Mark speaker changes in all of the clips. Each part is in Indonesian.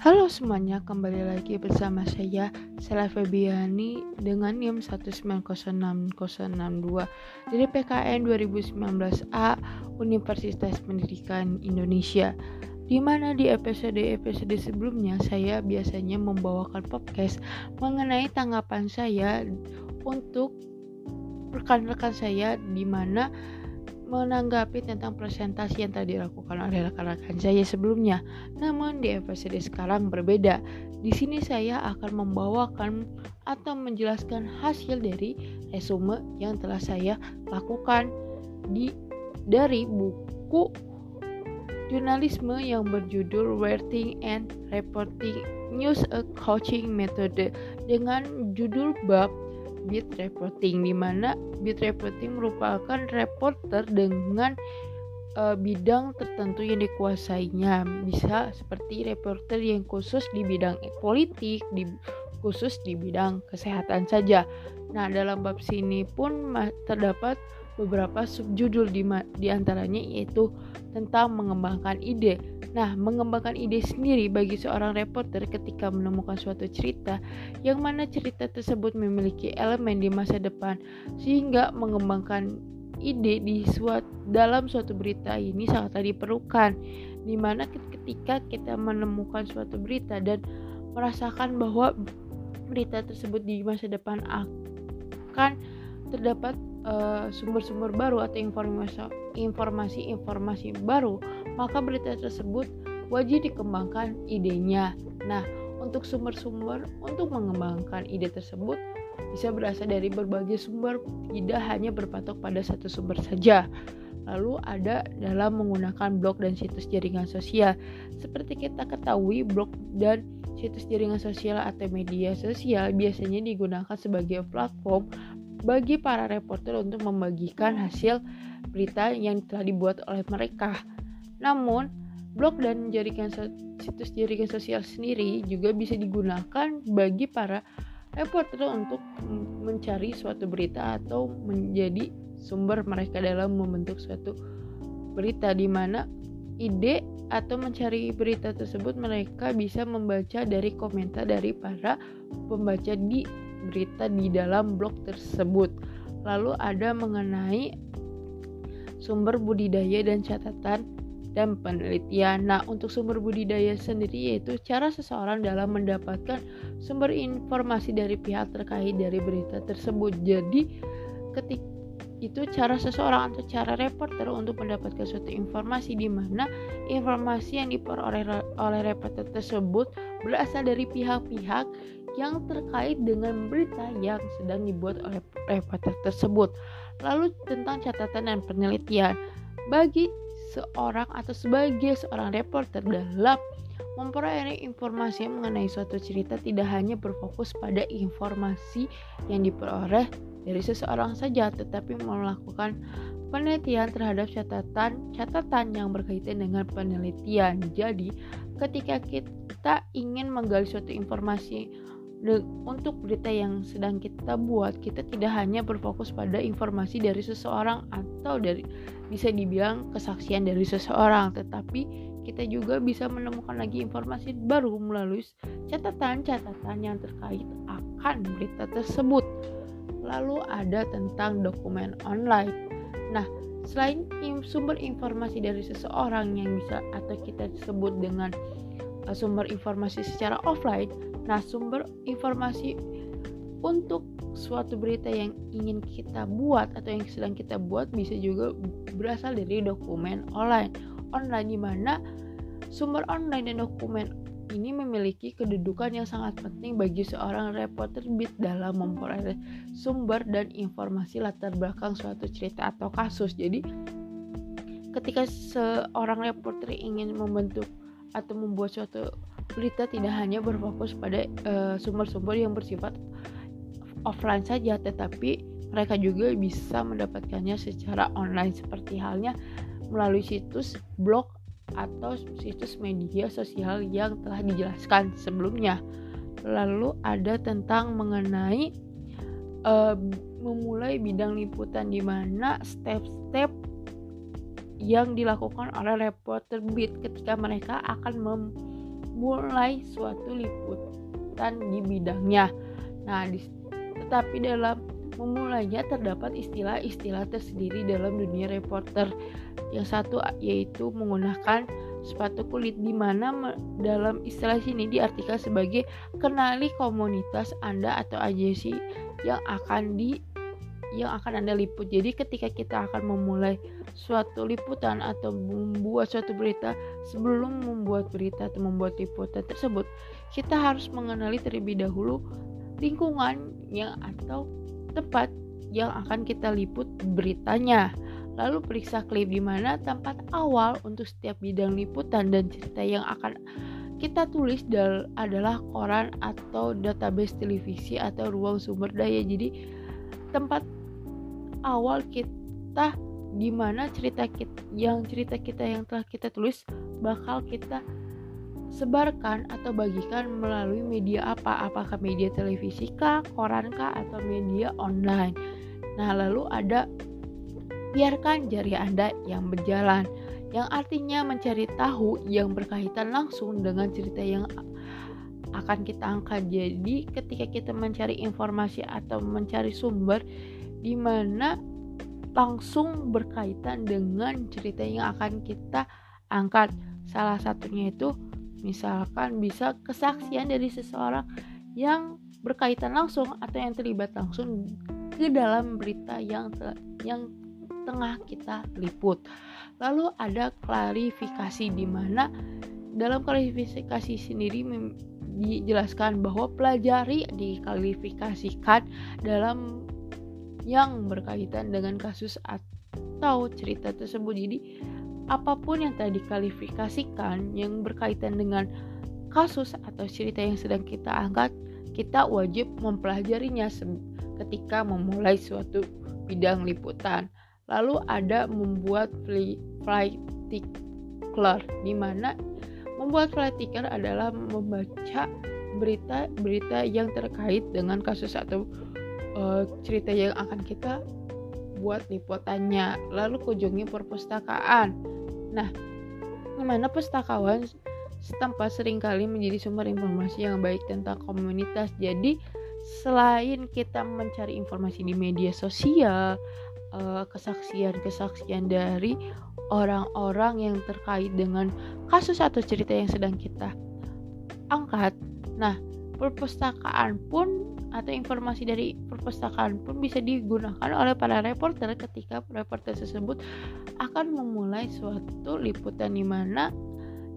Speaker 1: Halo semuanya, kembali lagi bersama saya Sela Febiani dengan NIM 1906062 dari PKN 2019A Universitas Pendidikan Indonesia. Di mana di episode-episode sebelumnya saya biasanya membawakan podcast mengenai tanggapan saya untuk rekan-rekan saya di mana menanggapi tentang presentasi yang tadi dilakukan oleh rekan-rekan saya sebelumnya. Namun di episode sekarang berbeda. Di sini saya akan membawakan atau menjelaskan hasil dari resume yang telah saya lakukan di dari buku jurnalisme yang berjudul Writing and Reporting News a Coaching Method dengan judul bab beat reporting di mana beat reporting merupakan reporter dengan uh, bidang tertentu yang dikuasainya. Bisa seperti reporter yang khusus di bidang politik di khusus di bidang kesehatan saja. Nah dalam bab sini pun terdapat beberapa subjudul di, di antaranya yaitu tentang mengembangkan ide. Nah, mengembangkan ide sendiri bagi seorang reporter ketika menemukan suatu cerita yang mana cerita tersebut memiliki elemen di masa depan sehingga mengembangkan ide di suat, dalam suatu berita ini sangatlah diperlukan. Di mana ketika kita menemukan suatu berita dan merasakan bahwa berita tersebut di masa depan akan terdapat sumber-sumber uh, baru atau informasi-informasi baru, maka berita tersebut wajib dikembangkan idenya. Nah, untuk sumber-sumber untuk mengembangkan ide tersebut bisa berasal dari berbagai sumber, tidak hanya berpatok pada satu sumber saja. Lalu ada dalam menggunakan blog dan situs jaringan sosial. Seperti kita ketahui, blog dan situs jaringan sosial atau media sosial biasanya digunakan sebagai platform bagi para reporter untuk membagikan hasil berita yang telah dibuat oleh mereka. Namun, blog dan jaringan situs jaringan sosial sendiri juga bisa digunakan bagi para reporter untuk mencari suatu berita atau menjadi sumber mereka dalam membentuk suatu berita di mana ide atau mencari berita tersebut mereka bisa membaca dari komentar dari para pembaca di berita di dalam blog tersebut. Lalu ada mengenai sumber budidaya dan catatan dan penelitian. Nah, untuk sumber budidaya sendiri yaitu cara seseorang dalam mendapatkan sumber informasi dari pihak terkait dari berita tersebut. Jadi, ketika itu cara seseorang atau cara reporter untuk mendapatkan suatu informasi di mana informasi yang diperoleh oleh reporter tersebut berasal dari pihak-pihak yang terkait dengan berita yang sedang dibuat oleh reporter tersebut. Lalu tentang catatan dan penelitian bagi seorang atau sebagai seorang reporter dalam memperoleh informasi mengenai suatu cerita tidak hanya berfokus pada informasi yang diperoleh dari seseorang saja, tetapi melakukan penelitian terhadap catatan-catatan yang berkaitan dengan penelitian. Jadi, ketika kita ingin menggali suatu informasi untuk berita yang sedang kita buat kita tidak hanya berfokus pada informasi dari seseorang atau dari bisa dibilang kesaksian dari seseorang tetapi kita juga bisa menemukan lagi informasi baru melalui catatan-catatan yang terkait akan berita tersebut. Lalu ada tentang dokumen online. Nah selain sumber informasi dari seseorang yang bisa atau kita sebut dengan sumber informasi secara offline Nah, sumber informasi untuk suatu berita yang ingin kita buat atau yang sedang kita buat bisa juga berasal dari dokumen online. Online di mana sumber online dan dokumen ini memiliki kedudukan yang sangat penting bagi seorang reporter beat dalam memperoleh sumber dan informasi latar belakang suatu cerita atau kasus. Jadi, ketika seorang reporter ingin membentuk atau membuat suatu berita tidak hanya berfokus pada eh, sumber-sumber uh, yang bersifat offline saja, tetapi mereka juga bisa mendapatkannya secara online seperti halnya melalui situs blog atau situs media sosial yang telah dijelaskan sebelumnya. Lalu ada tentang mengenai uh, memulai bidang liputan di mana step-step yang dilakukan oleh reporter beat ketika mereka akan mem memulai suatu liputan di bidangnya. Nah, di, tetapi dalam memulainya terdapat istilah-istilah tersendiri dalam dunia reporter. Yang satu yaitu menggunakan sepatu kulit di mana dalam istilah sini diartikan sebagai kenali komunitas Anda atau agensi yang akan di yang akan Anda liput. Jadi ketika kita akan memulai suatu liputan atau membuat suatu berita, sebelum membuat berita atau membuat liputan tersebut, kita harus mengenali terlebih dahulu lingkungan yang atau tempat yang akan kita liput beritanya. Lalu periksa klip di mana tempat awal untuk setiap bidang liputan dan cerita yang akan kita tulis adalah koran atau database televisi atau ruang sumber daya. Jadi tempat awal kita di mana cerita kita yang cerita kita yang telah kita tulis bakal kita sebarkan atau bagikan melalui media apa? Apakah media televisi kah, koran kah, atau media online? Nah, lalu ada biarkan jari Anda yang berjalan, yang artinya mencari tahu yang berkaitan langsung dengan cerita yang akan kita angkat. Jadi, ketika kita mencari informasi atau mencari sumber di mana langsung berkaitan dengan cerita yang akan kita angkat, salah satunya itu misalkan bisa kesaksian dari seseorang yang berkaitan langsung atau yang terlibat langsung ke dalam berita yang yang tengah kita liput. Lalu ada klarifikasi di mana dalam klarifikasi sendiri dijelaskan bahwa pelajari diklarifikasikan dalam yang berkaitan dengan kasus atau cerita tersebut. Jadi apa pun yang tadi diklarifikasikan yang berkaitan dengan kasus atau cerita yang sedang kita angkat, kita wajib mempelajarinya ketika memulai suatu bidang liputan. Lalu ada membuat flight ticker di mana membuat flight ticker adalah membaca berita-berita yang terkait dengan kasus atau uh, cerita yang akan kita buat liputannya. Lalu kunjungi perpustakaan. Nah, di mana pustakawan setempat sering kali menjadi sumber informasi yang baik tentang komunitas. Jadi, selain kita mencari informasi di media sosial Eh, kesaksian-kesaksian dari orang-orang yang terkait dengan kasus atau cerita yang sedang kita angkat. Nah, perpustakaan pun atau informasi dari perpustakaan pun bisa digunakan oleh para reporter ketika reporter tersebut akan memulai suatu liputan di mana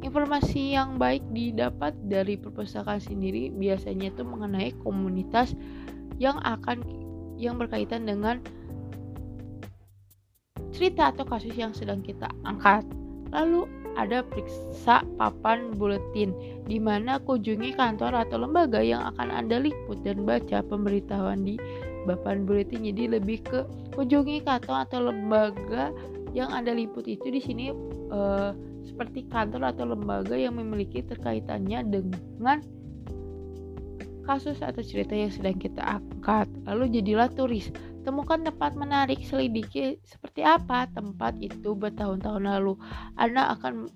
Speaker 1: informasi yang baik didapat dari perpustakaan sendiri biasanya itu mengenai komunitas yang akan yang berkaitan dengan cerita atau kasus yang sedang kita angkat. Lalu ada periksa papan buletin di mana kunjungi kantor atau lembaga yang akan Anda liput dan baca pemberitahuan di papan buletin. Jadi lebih ke kunjungi kantor atau lembaga yang Anda liput itu di sini uh, seperti kantor atau lembaga yang memiliki terkaitannya dengan kasus atau cerita yang sedang kita angkat. Lalu jadilah turis. Temukan tempat menarik, selidiki seperti apa tempat itu bertahun-tahun lalu. Anda akan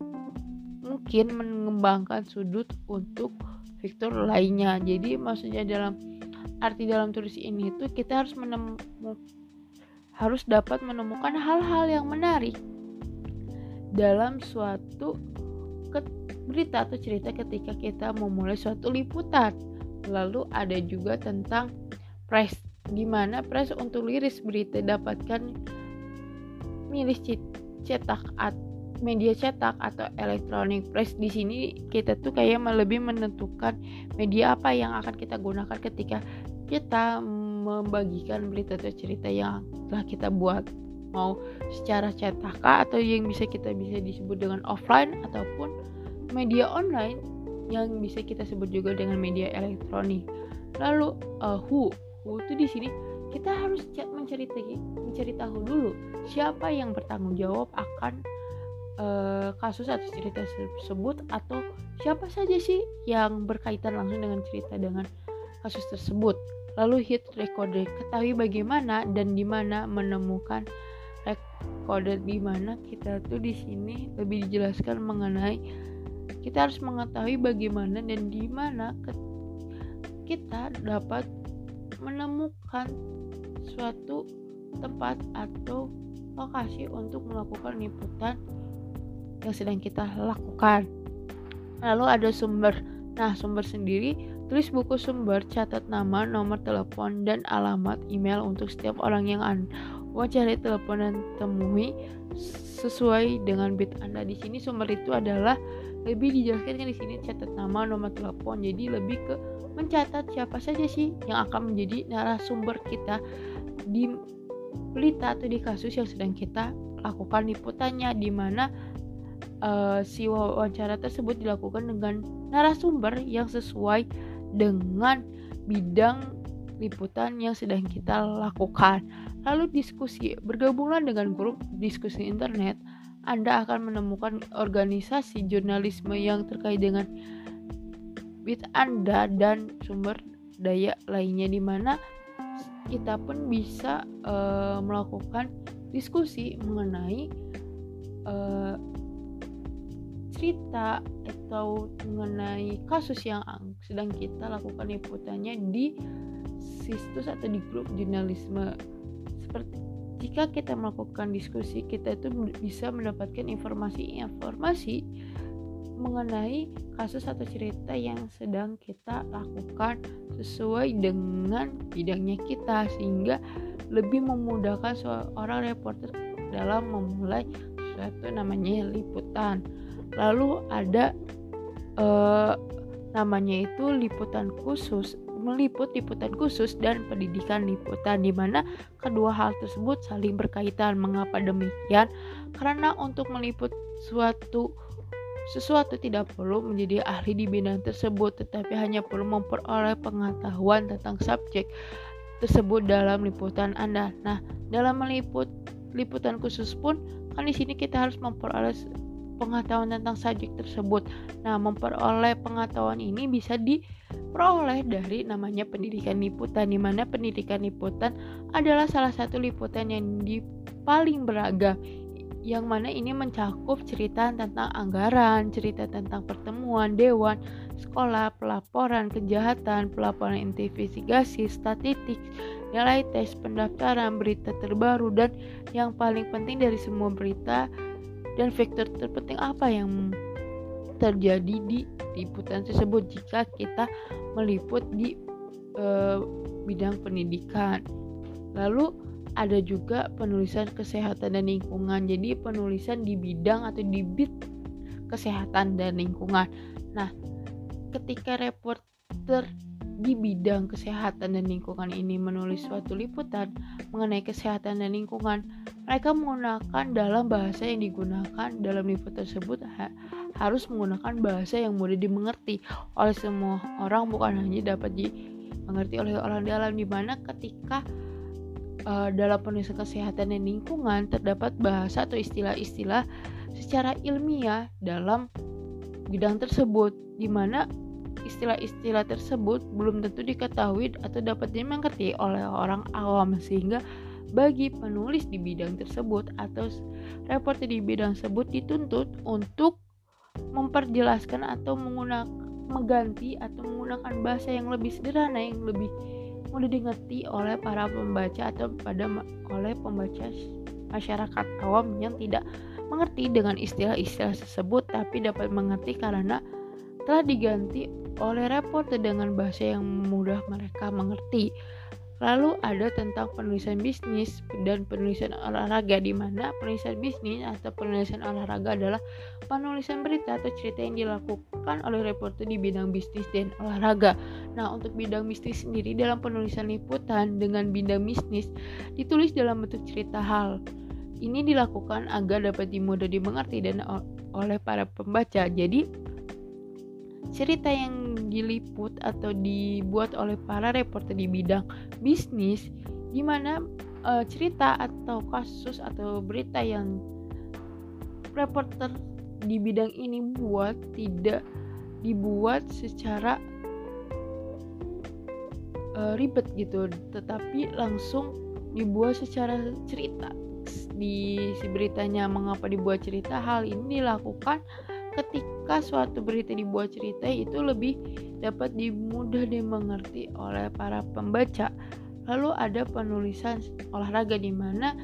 Speaker 1: mungkin mengembangkan sudut untuk fitur lainnya. Jadi maksudnya dalam arti dalam tulis ini itu kita harus menemukan harus dapat menemukan hal-hal yang menarik dalam suatu berita atau cerita ketika kita memulai suatu liputan. Lalu ada juga tentang press di mana press untuk liris berita dapatkan milis cetak atau media cetak atau elektronik press di sini kita tuh kayak lebih menentukan media apa yang akan kita gunakan ketika kita membagikan berita atau cerita yang telah kita buat. Mau secara cetak atau yang bisa kita bisa disebut dengan offline ataupun media online yang bisa kita sebut juga dengan media elektronik? Lalu uh, who itu di sini kita harus mencari mencari tahu dulu siapa yang bertanggung jawab akan uh, kasus atau cerita tersebut atau siapa saja sih yang berkaitan langsung dengan cerita dengan kasus tersebut. Lalu hit recorder ketahui bagaimana dan di mana menemukan recorder di mana kita tuh di sini lebih dijelaskan mengenai kita harus mengetahui bagaimana dan di mana kita dapat menemukan suatu tempat atau lokasi untuk melakukan liputan yang sedang kita lakukan. Lalu ada sumber. Nah, sumber sendiri tulis buku sumber, catat nama, nomor telepon, dan alamat email untuk setiap orang yang Anda cari telepon dan temui sesuai dengan bit Anda. Di sini sumber itu adalah lebih dijelaskan di sini catat nama, nomor telepon. Jadi lebih ke mencatat siapa saja sih yang akan menjadi narasumber kita di berita atau di kasus yang sedang kita lakukan liputannya di mana uh, si wawancara tersebut dilakukan dengan narasumber yang sesuai dengan bidang liputan yang sedang kita lakukan. Lalu diskusi, bergabunglah dengan grup diskusi internet. Anda akan menemukan organisasi jurnalisme yang terkait dengan bit Anda dan sumber daya lainnya di mana kita pun bisa uh, melakukan diskusi mengenai uh, cerita atau mengenai kasus yang sedang kita lakukan liputannya di situs atau di grup jurnalisme. Seperti jika kita melakukan diskusi kita itu bisa mendapatkan informasi-informasi mengenai kasus atau cerita yang sedang kita lakukan sesuai dengan bidangnya kita sehingga lebih memudahkan seorang reporter dalam memulai suatu namanya liputan. Lalu ada eh, namanya itu liputan khusus meliput liputan khusus dan pendidikan liputan di mana kedua hal tersebut saling berkaitan. Mengapa demikian? Karena untuk meliput suatu sesuatu tidak perlu menjadi ahli di bidang tersebut, tetapi hanya perlu memperoleh pengetahuan tentang subjek tersebut dalam liputan Anda. Nah, dalam meliput liputan khusus pun kan di sini kita harus memperoleh pengetahuan tentang subjek tersebut. Nah, memperoleh pengetahuan ini bisa diperoleh dari namanya pendidikan liputan, di mana pendidikan liputan adalah salah satu liputan yang di paling beragam yang mana ini mencakup cerita tentang anggaran, cerita tentang pertemuan dewan, sekolah, pelaporan kejahatan, pelaporan investigasi, statistik, nilai tes, pendaftaran, berita terbaru, dan yang paling penting dari semua berita dan faktor terpenting apa yang terjadi di liputan tersebut jika kita meliput di e, bidang pendidikan. Lalu ada juga penulisan kesehatan dan lingkungan. Jadi penulisan di bidang atau di bid kesehatan dan lingkungan. Nah, ketika reporter di bidang kesehatan dan lingkungan ini menulis suatu liputan mengenai kesehatan dan lingkungan, mereka menggunakan dalam bahasa yang digunakan dalam liputan tersebut ha harus menggunakan bahasa yang mudah dimengerti oleh semua orang bukan hanya dapat dimengerti oleh orang dalam di mana ketika uh, dalam penulisan kesehatan dan lingkungan terdapat bahasa atau istilah-istilah secara ilmiah dalam bidang tersebut di mana istilah-istilah tersebut belum tentu diketahui atau dapat dimengerti oleh orang awam sehingga bagi penulis di bidang tersebut atau reporter di bidang tersebut dituntut untuk memperjelaskan atau menggunakan mengganti atau menggunakan bahasa yang lebih sederhana yang lebih mudah dimengerti oleh para pembaca atau pada oleh pembaca masyarakat awam yang tidak mengerti dengan istilah-istilah tersebut tapi dapat mengerti karena telah diganti oleh reporter dengan bahasa yang mudah mereka mengerti. Lalu ada tentang penulisan bisnis dan penulisan olahraga di mana penulisan bisnis atau penulisan olahraga adalah penulisan berita atau cerita yang dilakukan oleh reporter di bidang bisnis dan olahraga. Nah, untuk bidang bisnis sendiri dalam penulisan liputan dengan bidang bisnis ditulis dalam bentuk cerita hal. Ini dilakukan agar dapat dimudah dimengerti dan oleh para pembaca. Jadi, cerita yang diliput atau dibuat oleh para reporter di bidang bisnis di mana uh, cerita atau kasus atau berita yang reporter di bidang ini buat tidak dibuat secara uh, ribet gitu tetapi langsung dibuat secara cerita. Di si beritanya mengapa dibuat cerita hal ini dilakukan ketika suatu berita dibuat cerita itu lebih dapat dimudah dimengerti oleh para pembaca. Lalu ada penulisan olahraga di mana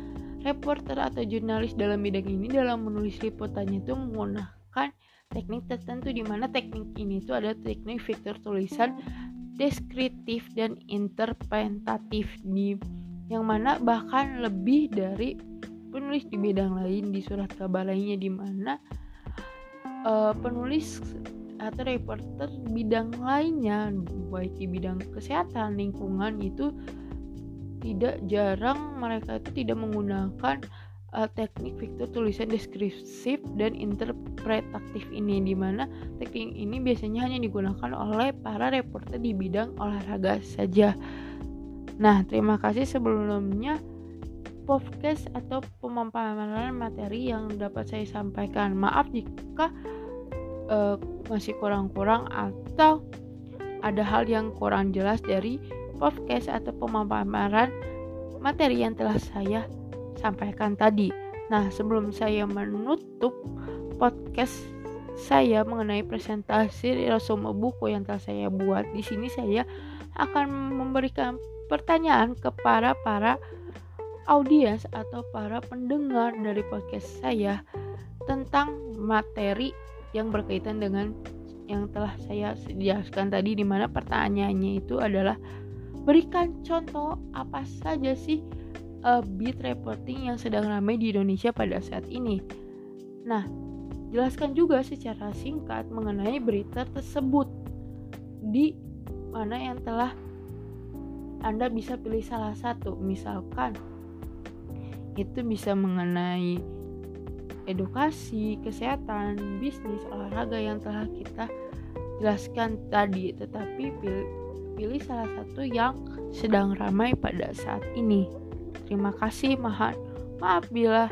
Speaker 1: reporter atau jurnalis dalam bidang ini dalam menulis liputannya itu menggunakan teknik tertentu di mana teknik ini itu ada teknik vektor tulisan deskriptif dan interpretatif di yang mana bahkan lebih dari penulis di bidang lain di surat kabar lainnya di mana uh, penulis atau reporter bidang lainnya baik di bidang kesehatan lingkungan itu tidak jarang mereka itu tidak menggunakan uh, teknik vektor tulisan deskriptif dan interpretatif ini di mana teknik ini biasanya hanya digunakan oleh para reporter di bidang olahraga saja. Nah, terima kasih sebelumnya podcast atau pemaparan materi yang dapat saya sampaikan. Maaf jika uh, masih kurang-kurang atau ada hal yang kurang jelas dari podcast atau pemaparan materi yang telah saya sampaikan tadi. Nah, sebelum saya menutup podcast saya mengenai presentasi resume buku yang telah saya buat, di sini saya akan memberikan pertanyaan kepada para audiens atau para pendengar dari podcast saya tentang materi yang berkaitan dengan yang telah saya jelaskan tadi di mana pertanyaannya itu adalah berikan contoh apa saja sih uh, beat reporting yang sedang ramai di Indonesia pada saat ini. Nah, jelaskan juga secara singkat mengenai berita tersebut di mana yang telah Anda bisa pilih salah satu. Misalkan itu bisa mengenai edukasi, kesehatan, bisnis, olahraga yang telah kita jelaskan tadi, tetapi pilih, pilih salah satu yang sedang ramai pada saat ini. Terima kasih, maaf, maaf bila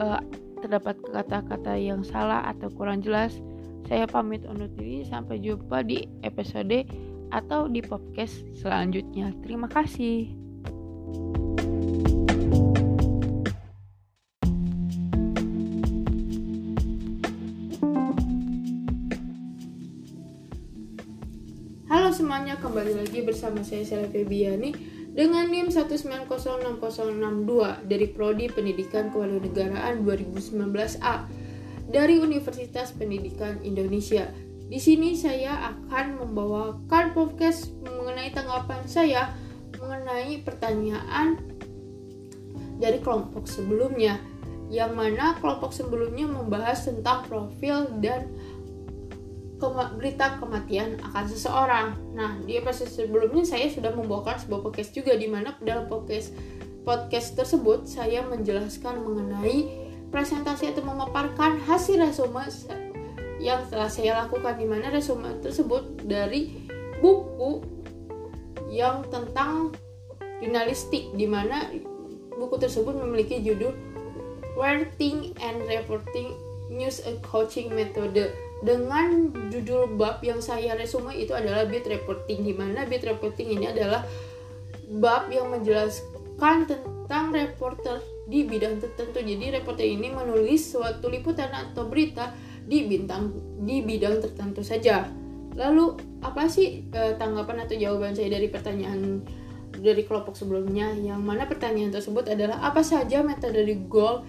Speaker 1: uh, terdapat kata-kata yang salah atau kurang jelas. Saya pamit undur diri, sampai jumpa di episode atau di podcast selanjutnya. Terima kasih. Semuanya, kembali lagi bersama saya Sela Febiani dengan NIM 1906062 dari Prodi Pendidikan Kewarganegaraan 2019A dari Universitas Pendidikan Indonesia. Di sini saya akan membawakan podcast mengenai tanggapan saya mengenai pertanyaan dari kelompok sebelumnya yang mana kelompok sebelumnya membahas tentang profil dan kema berita kematian akan seseorang. Nah, di episode sebelumnya saya sudah membawakan sebuah podcast juga di mana dalam podcast podcast tersebut saya menjelaskan mengenai presentasi atau memaparkan hasil resume yang telah saya lakukan di mana resume tersebut dari buku yang tentang jurnalistik di mana buku tersebut memiliki judul Writing and Reporting News and Coaching Method dengan judul bab yang saya resume itu adalah beat reporting di mana beat reporting ini adalah bab yang menjelaskan tentang reporter di bidang tertentu. Jadi reporter ini menulis suatu liputan atau berita di bintang di bidang tertentu saja. Lalu apa sih eh, tanggapan atau jawaban saya dari pertanyaan dari kelompok sebelumnya yang mana pertanyaan tersebut adalah apa saja metode di goal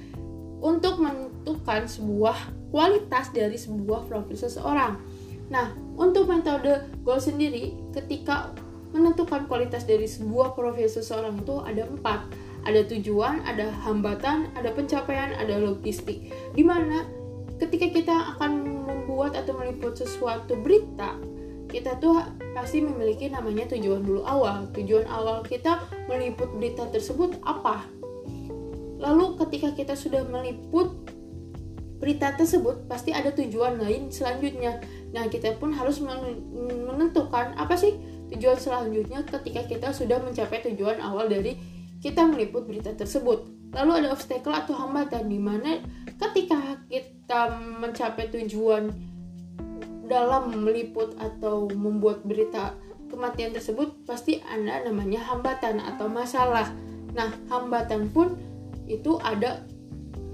Speaker 1: untuk menentukan sebuah kualitas dari sebuah profil seseorang. Nah, untuk metode goal sendiri, ketika menentukan kualitas dari sebuah profil seseorang itu ada empat. Ada tujuan, ada hambatan, ada pencapaian, ada logistik. Di mana ketika kita akan membuat atau meliput sesuatu berita, kita tuh pasti memiliki namanya tujuan dulu awal. Tujuan awal kita meliput berita tersebut apa? Lalu ketika kita sudah meliput berita tersebut pasti ada tujuan lain selanjutnya. Nah, kita pun harus menentukan apa sih tujuan selanjutnya ketika kita sudah mencapai tujuan awal dari kita meliput berita tersebut. Lalu ada obstacle atau hambatan di mana ketika kita mencapai tujuan dalam meliput atau membuat berita kematian tersebut pasti ada namanya hambatan atau masalah. Nah, hambatan pun itu ada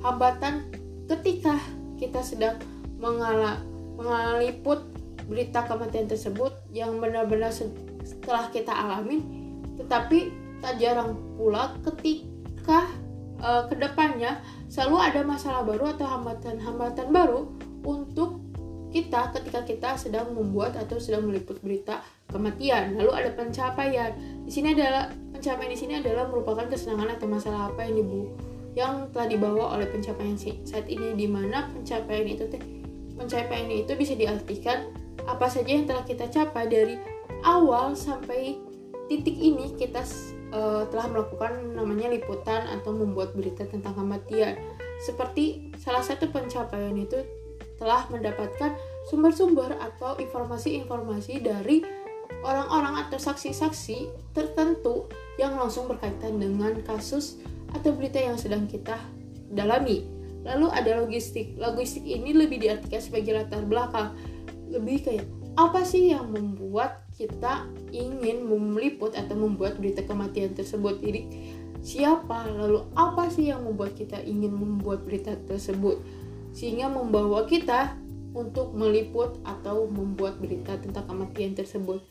Speaker 1: hambatan ketika kita sedang mengala, mengaliput berita kematian tersebut yang benar-benar setelah kita alamin tetapi tak jarang pula ketika uh, ke depannya selalu ada masalah baru atau hambatan-hambatan baru untuk kita ketika kita sedang membuat atau sedang meliput berita kematian. Lalu ada pencapaian. Di sini adalah pencapaian di sini adalah merupakan kesenangan atau masalah apa yang dibu yang telah dibawa oleh pencapaian saat ini di mana pencapaian itu teh pencapaian itu bisa diartikan apa saja yang telah kita capai dari awal sampai titik ini kita uh, telah melakukan namanya liputan atau membuat berita tentang kematian. Seperti salah satu pencapaian itu telah mendapatkan sumber-sumber atau informasi-informasi dari orang-orang atau saksi-saksi tertentu yang langsung berkaitan dengan kasus atau berita yang sedang kita dalami. Lalu ada logistik. Logistik ini lebih diartikan sebagai latar belakang. Lebih kayak apa sih yang membuat kita ingin meliput atau membuat berita kematian tersebut. Jadi siapa lalu apa sih yang membuat kita ingin membuat berita tersebut sehingga membawa kita untuk meliput atau membuat berita tentang kematian tersebut.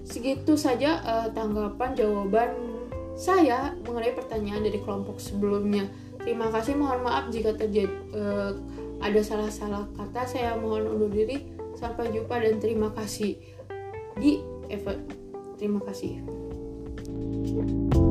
Speaker 1: Segitu saja uh, tanggapan jawaban saya mengenai pertanyaan dari kelompok sebelumnya. Terima kasih, mohon maaf jika terjadi uh, ada salah-salah kata. Saya mohon undur diri. Sampai jumpa dan terima kasih di Eva. Terima kasih. thank you